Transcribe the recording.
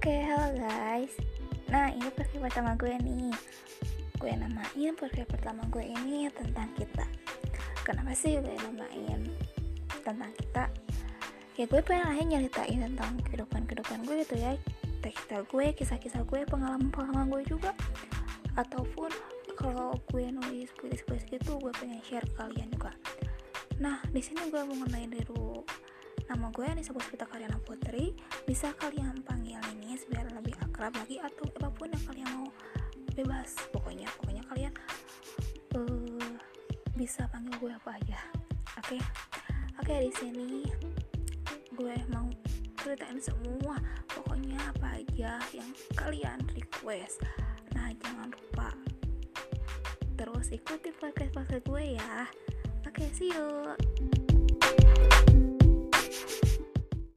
Oke, halo guys. Nah, ini podcast pertama gue nih. Gue namain podcast pertama gue ini tentang kita. Kenapa sih gue namain tentang kita? Ya gue pengen aja nyeritain tentang kehidupan-kehidupan gue gitu ya. Cerita gue, kisah-kisah gue, pengalaman-pengalaman gue juga. Ataupun kalau gue nulis puisi-puisi gitu, gue pengen share ke kalian juga. Nah, di sini gue mau ngenalin dulu Nama gue Anissa Puspita Karyana Putri Bisa kalian panggil akrab lagi Atau apa pun yang kalian mau bebas. Pokoknya, pokoknya kalian uh, bisa panggil gue apa aja. Oke, okay? oke okay, di sini gue mau ceritain semua. Pokoknya apa aja yang kalian request. Nah jangan lupa terus ikuti podcast-podcast gue ya. Oke, okay, see you.